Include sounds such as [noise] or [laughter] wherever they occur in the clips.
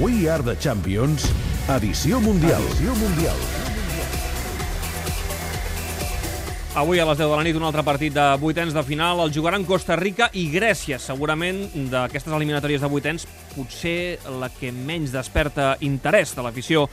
We Are the Champions, edició mundial. Edició mundial. Avui a les 10 de la nit un altre partit de vuitens de final. El jugaran Costa Rica i Grècia. Segurament d'aquestes eliminatòries de vuitens potser la que menys desperta interès de l'afició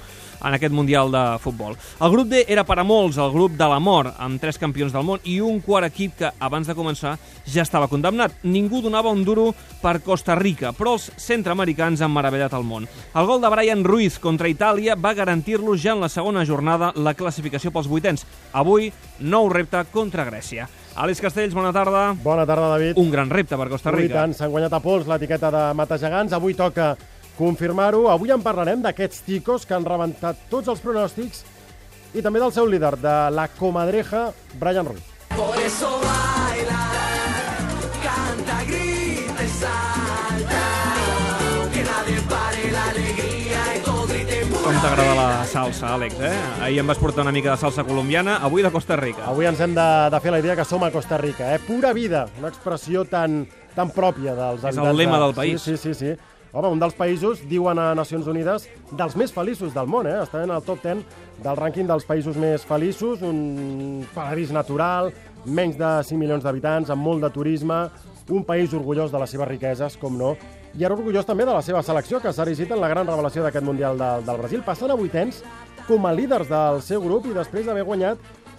en aquest Mundial de Futbol. El grup D era per a molts el grup de la mort, amb tres campions del món i un quart equip que, abans de començar, ja estava condemnat. Ningú donava un duro per Costa Rica, però els centreamericans han meravellat el món. El gol de Brian Ruiz contra Itàlia va garantir-los ja en la segona jornada la classificació pels vuitens. Avui, nou repte contra Grècia. Àlex Castells, bona tarda. Bona tarda, David. Un gran repte per Costa Rica. tant, s'han guanyat a pols l'etiqueta de Matagegants. Avui toca confirmar-ho. Avui en parlarem d'aquests ticos que han rebentat tots els pronòstics i també del seu líder, de la comadreja, Brian Ruiz. Por eso baila, canta, grita y salta. T'agrada la salsa, Àlex, eh? Ahir em vas portar una mica de salsa colombiana, avui de Costa Rica. Avui ens hem de, de fer la idea que som a Costa Rica. Eh? Pura vida, una expressió tan, tan pròpia dels el habitants. lema de... del país. Sí, sí, sí, sí. Home, un dels països, diuen a Nacions Unides, dels més feliços del món, eh? Està en el top 10 del rànquing dels països més feliços, un paradís natural, menys de 5 milions d'habitants, amb molt de turisme, un país orgullós de les seves riqueses, com no, i ara orgullós també de la seva selecció, que s'ha erigit en la gran revelació d'aquest Mundial del, del Brasil, passant a vuitens com a líders del seu grup i després d'haver guanyat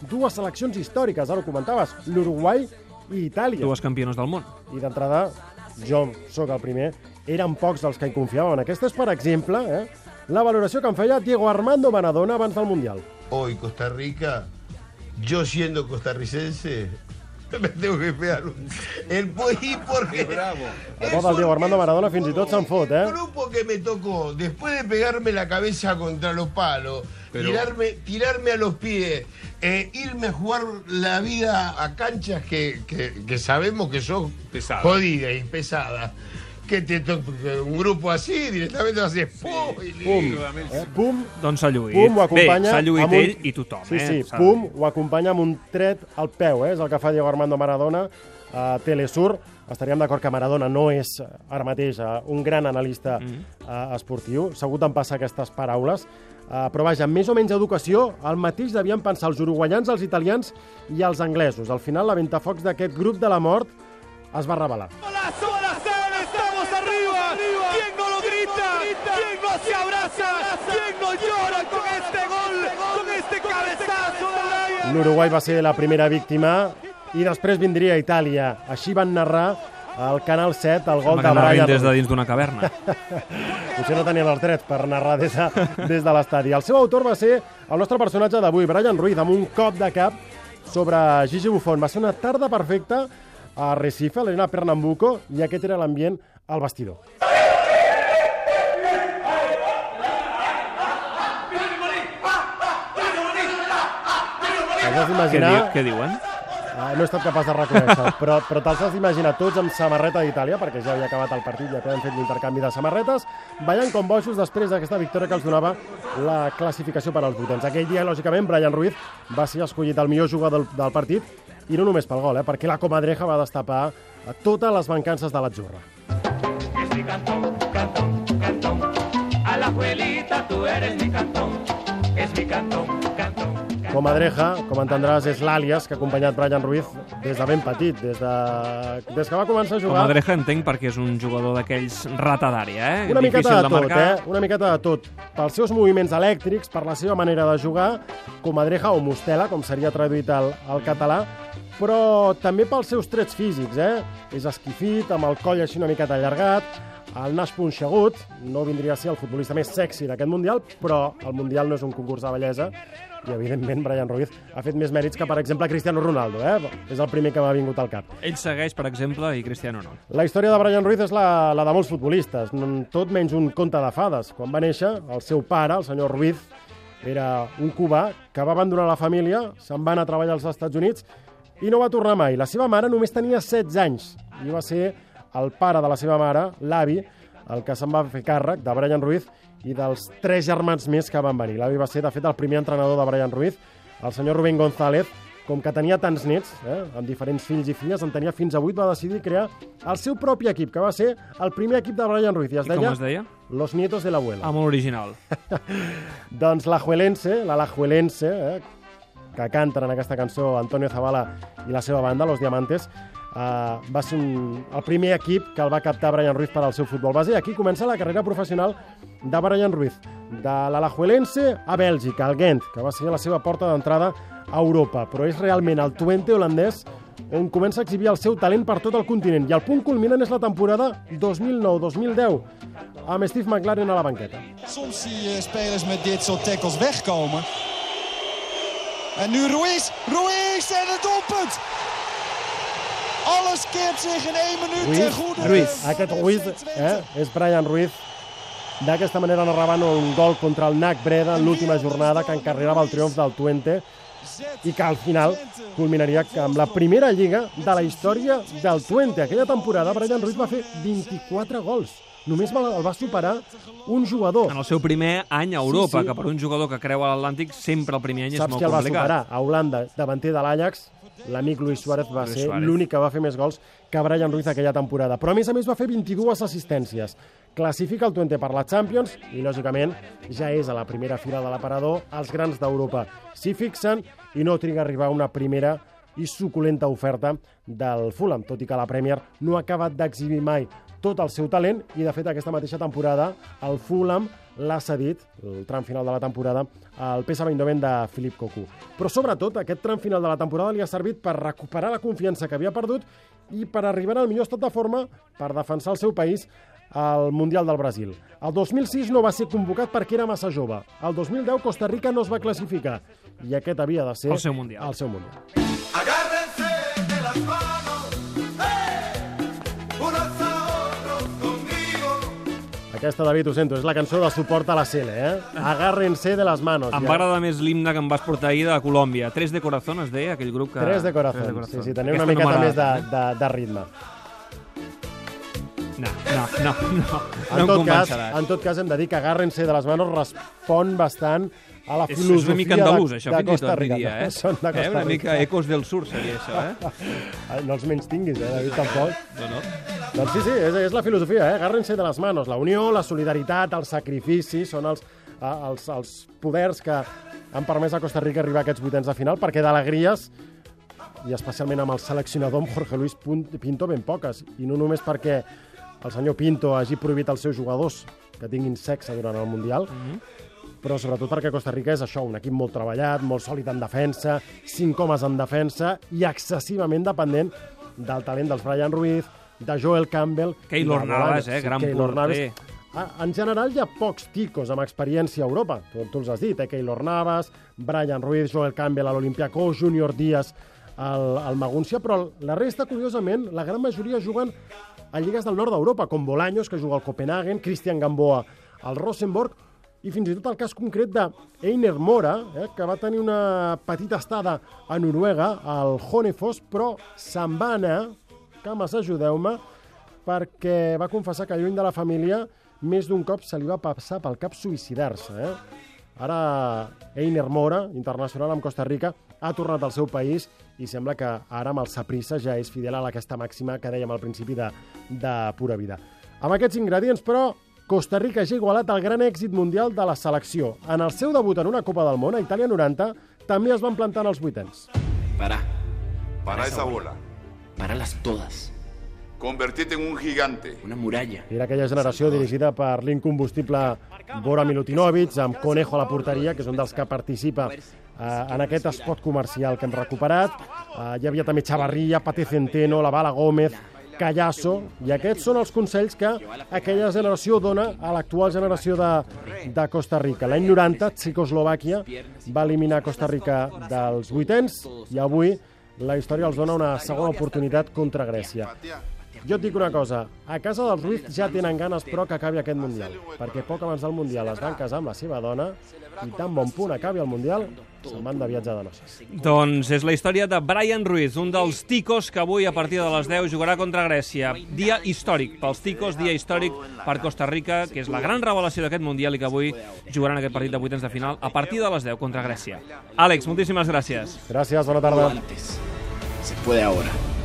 dues seleccions històriques, ara ho comentaves, l'Uruguai i Itàlia. Dues campiones del món. I d'entrada, jo sóc el primer, eren pocs els que hi confiaven. Aquesta és, per exemple, eh, la valoració que en feia Diego Armando Maradona abans del Mundial. hoy Costa Rica, yo siendo costarricense, [laughs] me tengo que pegar un- el pollo porque del Diego Armando Maradona fins i tot se'n fot, eh? el grupo que me tocó, después de pegarme la cabeza contra los palos, tirarme, tirarme a los pies, eh, irme a jugar la vida a canchas que, que- que sabemos que son Pesadas. jodidas y pesadas. Que te un grupo así directamente haces ¡pum! y Pum, eh? Pum, Doncs s'ha lluït. Pum ho acompanya... Bé, s'ha lluït amb un- ell i tothom, sí, eh? Sí, S'ha Pum ho acompanya amb un tret al peu, eh? És el que fa Diego Armando Maradona a Telesur. Estaríem d'acord que Maradona no és eh, ara mateix eh, un gran analista Mm-hmm. eh, esportiu. Segur te'n passa aquestes paraules. Uh, però vaja, més o menys educació, el mateix devien pensar els uruguaians, els italians i els anglesos. Al final, la ventafocs d'aquest grup de la mort es va revelar. ¡Golazo, L'Uruguai va ser la primera víctima i després vindria Itàlia. Així van narrar al Canal 7 el gol Sembla de Brian des de dins d'una caverna. [laughs] Potser no tenien els drets per narrar des de, des de l'estadi. El seu autor va ser el nostre personatge d'avui, Brian Ruiz, amb un cop de cap sobre Gigi Buffon. Va ser una tarda perfecta a Recife, a l'Arena Pernambuco, i aquest era l'ambient al vestidor. Què, d'imaginar... diu, què diuen? Ah, no he estat capaç de reconèixer, però, però te'ls has d'imaginar tots amb samarreta d'Itàlia, perquè ja havia acabat el partit, ja t'han fet l'intercanvi de samarretes, ballant com bojos després d'aquesta victòria que els donava la classificació per als vuitens. Aquell dia, lògicament, Brian Ruiz va ser escollit el millor jugador del, del partit, i no només pel gol, eh, perquè la comadreja va destapar a totes les mancances de l'Atzurra. Es mi cantón, cantón, cantón. A la abuelita tú eres mi cantón. Es mi cantón. Comadreja, com entendràs, és l'àlies que ha acompanyat Brian Ruiz des de ben petit, des, de... des que va començar a jugar. a Dreja entenc perquè és un jugador d'aquells rata d'àrea, eh? Una miqueta Difícil de tot, marcar. eh? Una miqueta de tot. Pels seus moviments elèctrics, per la seva manera de jugar, comadreja o mostela, com seria traduït al, al català, però també pels seus trets físics, eh? És esquifit, amb el coll així una miqueta allargat, el nas punxegut, no vindria a ser el futbolista més sexy d'aquest Mundial, però el Mundial no és un concurs de bellesa, i evidentment Brian Ruiz ha fet més mèrits que, per exemple, Cristiano Ronaldo, eh? És el primer que m'ha vingut al cap. Ell segueix, per exemple, i Cristiano no. La història de Brian Ruiz és la, la de molts futbolistes, tot menys un conte de fades. Quan va néixer, el seu pare, el senyor Ruiz, era un cubà que va abandonar la família, se'n va anar a treballar als Estats Units i no va tornar mai. La seva mare només tenia 16 anys i va ser el pare de la seva mare, l'avi, el que se'n va fer càrrec de Brian Ruiz i dels tres germans més que van venir. L'avi va ser, de fet, el primer entrenador de Brian Ruiz, el senyor Rubén González, com que tenia tants nets, eh, amb diferents fills i filles, en tenia fins a 8, va decidir crear el seu propi equip, que va ser el primer equip de Brian Ruiz. I es I com deia es deia? Los nietos de l'abuela. Ah, molt original. [laughs] Doncs la Juelense, la La Juelense, eh, que canten en aquesta cançó Antonio Zavala i la seva banda, Los Diamantes, eh, va ser un, el primer equip que el va captar Brian Ruiz per al seu futbol base. Aquí comença la carrera professional de Brian Ruiz, de l'Alajuelense a Bèlgica, al Gent, que va ser la seva porta d'entrada a Europa, però és realment el Twente holandès on comença a exhibir el seu talent per tot el continent. I el punt culminant és la temporada 2009-2010, amb Steve McLaren a la banqueta. Soms zie spelers met dit soort tackles wegkomen. En nu Ruiz. Ruiz en het doelpunt. Alles keert zich in één minuut ten Ruiz, goede. Ruiz. Aquest Ruiz eh, és Brian Ruiz. D'aquesta manera narraven un gol contra el NAC Breda en l'última jornada que encarregava el triomf del Twente i que al final culminaria amb la primera lliga de la història del Twente. Aquella temporada Brian Ruiz va fer 24 gols. Només el va superar un jugador. En el seu primer any a Europa, Sí, sí. que per un jugador que creu a l'Atlàntic sempre el primer any és Saps molt qui el va complicat. superar? A Holanda, davanter de l'Ajax, l'amic Luis Suárez va Luis ser l'únic que va fer més gols que Brian Ruiz aquella temporada. Però a més a més va fer 22 assistències. Classifica el Twente per la Champions i, lògicament, ja és a la primera fila de l'aparador. Els grans d'Europa s'hi fixen i no triga a arribar una primera i suculenta oferta del Fulham, tot i que la Premier no ha acabat d'exhibir mai tot el seu talent i, de fet, aquesta mateixa temporada el Fulham l'ha cedit, el tram final de la temporada, al PSV Eindhoven de Filip Cocu. Però, sobretot, aquest tram final de la temporada li ha servit per recuperar la confiança que havia perdut i per arribar al millor estat de forma per defensar el seu país al Mundial del Brasil. El 2006 no va ser convocat perquè era massa jove. El 2010 Costa Rica no es va classificar i aquest havia de ser El seu Mundial. El seu mundial. Agárrense de las manos, Aquesta, David, ho sento, és la cançó de suport a la Sele, eh? Agárrense de les manos. Em Ja. va agradar més l'himne que em vas portar ahir de Colòmbia. Tres de corazón es deia, aquell grup que... Tres de corazón. Tres de Sí, corazón. sí, tenia una Aquesta no miqueta més de, m'agrada. de, de ritme. No, no, no, no, no En, em tot cas, en tot cas, hem de dir que Agárrense de les manos respon bastant a la És, filosofia és una mica andalús, de, això, de Costa Rica. diria, eh? [laughs] Són de Costa eh? Una mica ecos del sur seria això, eh? [laughs] No els menys tinguis, eh, David, tampoc. No, no. Doncs sí, sí, és, és la filosofia, eh? Agárrense de les manos. La unió, la solidaritat, el sacrifici són els, eh, els, els poders que han permès a Costa Rica arribar a aquests vuitens de final, perquè d'alegries, i especialment amb el seleccionador, amb Jorge Luis Pinto, ben poques. I no només perquè el senyor Pinto hagi prohibit als seus jugadors que tinguin sexe durant el Mundial, però sobretot perquè Costa Rica és això, un equip molt treballat, molt sòlid en defensa, cinc homes en defensa i excessivament dependent del talent dels Brian Ruiz, de Joel Campbell... Keylor Navas, eh, gran Keylor porter. Navas. Ah, En general hi ha pocs ticos amb experiència a Europa, tu, tu els has dit, eh? Keylor Navas, Brian Ruiz, Joel Campbell a l'Olimpiakó, Junior Díaz al, al Magúncia, però la resta, curiosament, la gran majoria juguen a lligues del nord d'Europa, com Bolaños, que juga al Copenhagen, Christian Gamboa al Rosenborg, i fins i tot el cas concret de Einer Mora, eh, que va tenir una petita estada a Noruega, al Honefos, però se'n va anar, cames, ajudeu-me, perquè va confessar que lluny de la família més d'un cop se li va passar pel cap suïcidar-se. Eh? Ara Einer Mora, internacional amb Costa Rica, ha tornat al seu país i sembla que ara amb el Saprissa ja és fidel a aquesta màxima que dèiem al principi de, de pura vida. Amb aquests ingredients, però, Costa Rica ja ha igualat el gran èxit mundial de la selecció. En el seu debut en una Copa del Món, a Itàlia 90, també es van plantar en els vuitens. Para, Para esa bola. Paralas todas. Convertirte en un gigante. Una muralla. Era aquella generació dirigida per l'incombustible Bora Milutinovic, amb Conejo a la porteria, que és un dels que participa eh, en aquest espot comercial que hem recuperat. Eh, hi havia també Chavarria, Pate Centeno, la Bala Gómez, Callasso, i aquests són els consells que aquella generació dona a l'actual generació de, de Costa Rica. L'any 90, Txecoslovàquia va eliminar Costa Rica dels vuitens i avui la història els dona una segona oportunitat contra Grècia. Jo et dic una cosa, a casa dels Ruiz ja tenen ganes però que acabi aquest Mundial, perquè poc abans del Mundial es van casar amb la seva dona i tan bon punt acabi el Mundial, se'n van de viatge de noces. Doncs és la història de Brian Ruiz, un dels ticos que avui a partir de les 10 jugarà contra Grècia. Dia històric pels ticos, dia històric per Costa Rica, que és la gran revelació d'aquest Mundial i que avui jugaran aquest partit de vuitens de final a partir de les 10 contra Grècia. Àlex, moltíssimes gràcies. Gràcies, bona tarda. Antes. Se puede ahora.